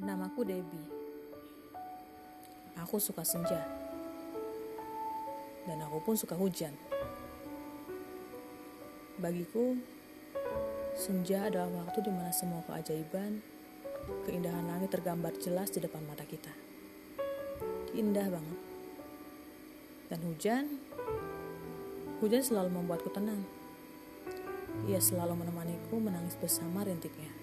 Namaku Debbie. Aku suka senja. Dan aku pun suka hujan. Bagiku, senja adalah waktu di mana semua keajaiban, keindahan langit tergambar jelas di depan mata kita. Indah banget. Dan hujan, hujan selalu membuatku tenang. Ia selalu menemaniku menangis bersama rintiknya.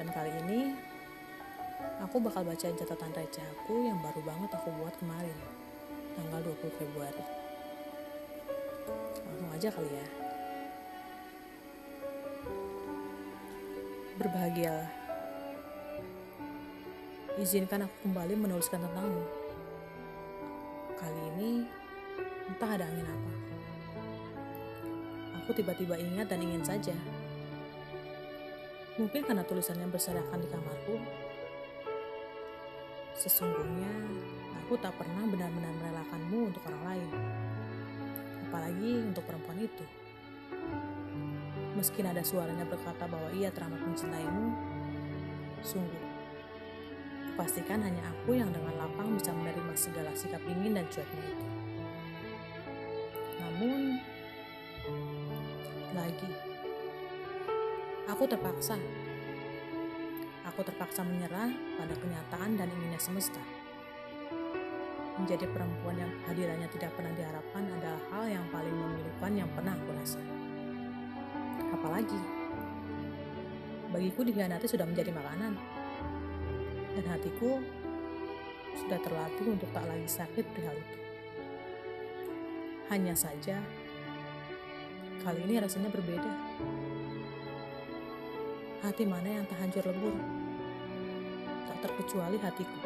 Dan kali ini, aku bakal bacain catatan receh aku yang baru banget aku buat kemarin, tanggal 20 Februari. Langsung aja kali ya. Berbahagialah. Izinkan aku kembali menuliskan tentangmu. Kali ini, entah ada angin apa. Aku tiba-tiba ingat dan ingin saja. Mungkin karena tulisannya berserakan di kamarku. Sesungguhnya, aku tak pernah benar-benar merelakanmu untuk orang lain. Apalagi untuk perempuan itu. Meski ada suaranya berkata bahwa ia teramat mencintaimu, sungguh. Pastikan hanya aku yang dengan lapang bisa menerima segala sikap dingin dan cueknya itu. Namun, lagi, aku terpaksa. Aku terpaksa menyerah pada kenyataan dan inginnya semesta. Menjadi perempuan yang hadirannya tidak pernah diharapkan adalah hal yang paling memilukan yang pernah aku rasa. Apalagi, bagiku dikhianati sudah menjadi makanan. Dan hatiku sudah terlatih untuk tak lagi sakit perihal itu. Hanya saja, kali ini rasanya berbeda. Hati mana yang tak hancur lebur? Tak terkecuali hatiku.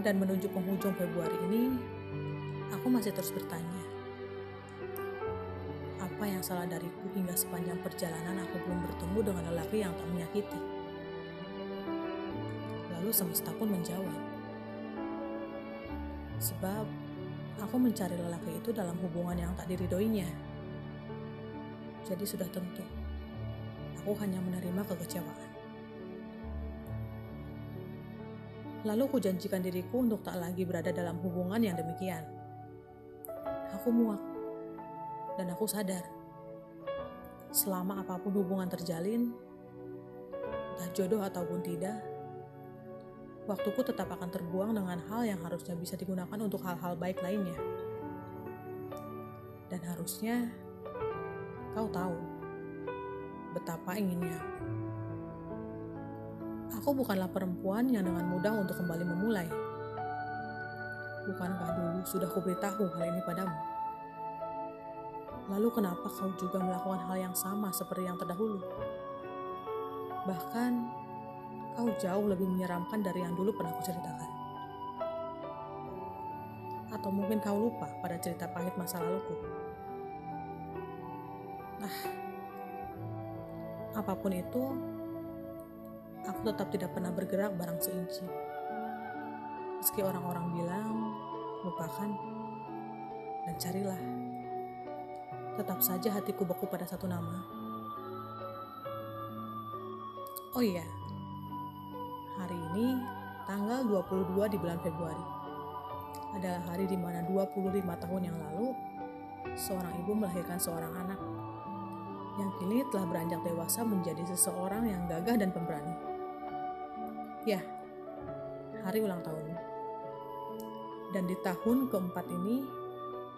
Dan menuju penghujung Februari ini, aku masih terus bertanya. Apa yang salah dariku hingga sepanjang perjalanan aku belum bertemu dengan lelaki yang tak menyakiti? Lalu semesta pun menjawab. Sebab aku mencari lelaki itu dalam hubungan yang tak diridoinya. Jadi sudah tentu, aku hanya menerima kekecewaan. Lalu aku janjikan diriku untuk tak lagi berada dalam hubungan yang demikian. Aku muak, dan aku sadar, selama apa pun hubungan terjalin, entah jodoh ataupun tidak, waktuku tetap akan terbuang dengan hal yang harusnya bisa digunakan untuk hal-hal baik lainnya. Dan harusnya kau tahu betapa inginnya aku. Bukanlah perempuan yang dengan mudah untuk kembali memulai. Bukankah dulu sudah kuberitahu hal ini padamu? Lalu kenapa kau juga melakukan hal yang sama seperti yang terdahulu? Bahkan kau jauh lebih menyeramkan dari yang dulu pernah kuceritakan. Atau mungkin kau lupa pada cerita pahit masa laluku. Ah, apa pun itu, aku tetap tidak pernah bergerak barang seinci. Meski orang-orang bilang, lupakan dan carilah. Tetap saja hatiku beku pada satu nama. Oh iya, hari ini tanggal 22 di bulan Februari adalah hari di mana 25 tahun yang lalu seorang ibu melahirkan seorang anak yang kini telah beranjak dewasa menjadi seseorang yang gagah dan pemberani. Ya, hari ulang tahun. Dan di tahun keempat ini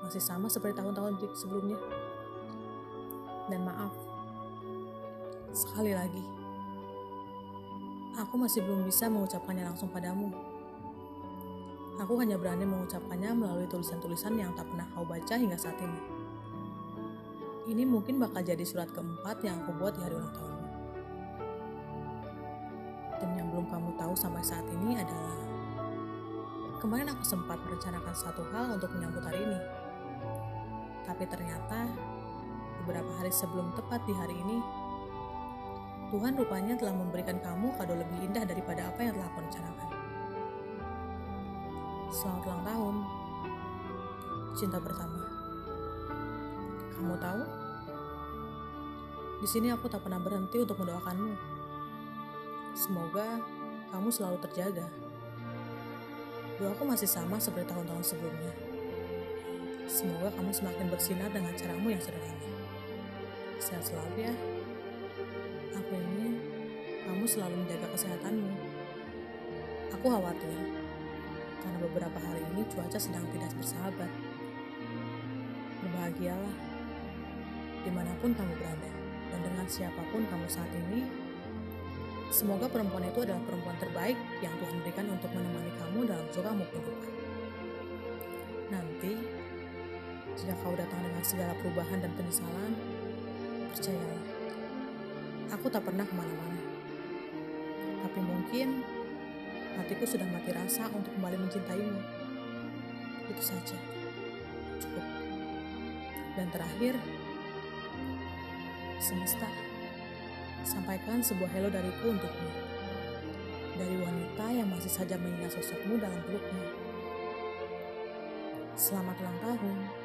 masih sama seperti tahun-tahun sebelumnya. Dan maaf, sekali lagi, aku masih belum bisa mengucapkannya langsung padamu. Aku hanya berani mengucapkannya melalui tulisan-tulisan yang tak pernah kau baca hingga saat ini. Ini mungkin bakal jadi surat keempat yang aku buat di hari ulang tahunmu. Dan yang belum kamu tahu sampai saat ini adalah kemarin aku sempat merencanakan satu hal untuk menyambut hari ini. Tapi ternyata beberapa hari sebelum tepat di hari ini, Tuhan rupanya telah memberikan kamu kado lebih indah daripada apa yang telah aku rencanakan. Selamat ulang tahun, cinta pertama. Kamu tahu? Di sini aku tak pernah berhenti untuk mendoakanmu. Semoga kamu selalu terjaga. Doaku masih sama seperti tahun-tahun sebelumnya. Semoga kamu semakin bersinar dengan caramu yang sederhana. Sehat selalu ya. Aku ingin kamu selalu menjaga kesehatanmu. Aku khawatir karena beberapa hari ini cuaca sedang tidak bersahabat. Berbahagialah di mana pun kamu berada dan dengan siapa pun kamu saat ini. Semoga perempuan itu adalah perempuan terbaik yang Tuhan berikan untuk menemani kamu dalam suka duka. Nanti, jika kau datang dengan segala perubahan dan penyesalan, percayalah, aku tak pernah ke mana-mana. Tapi mungkin hatiku sudah mati rasa untuk kembali mencintaimu. Itu saja. Cukup. Dan terakhir, semesta, sampaikan sebuah hello dariku untukmu. Dari wanita yang masih saja mengingat sosokmu dalam peluknya. Selamat ulang tahun.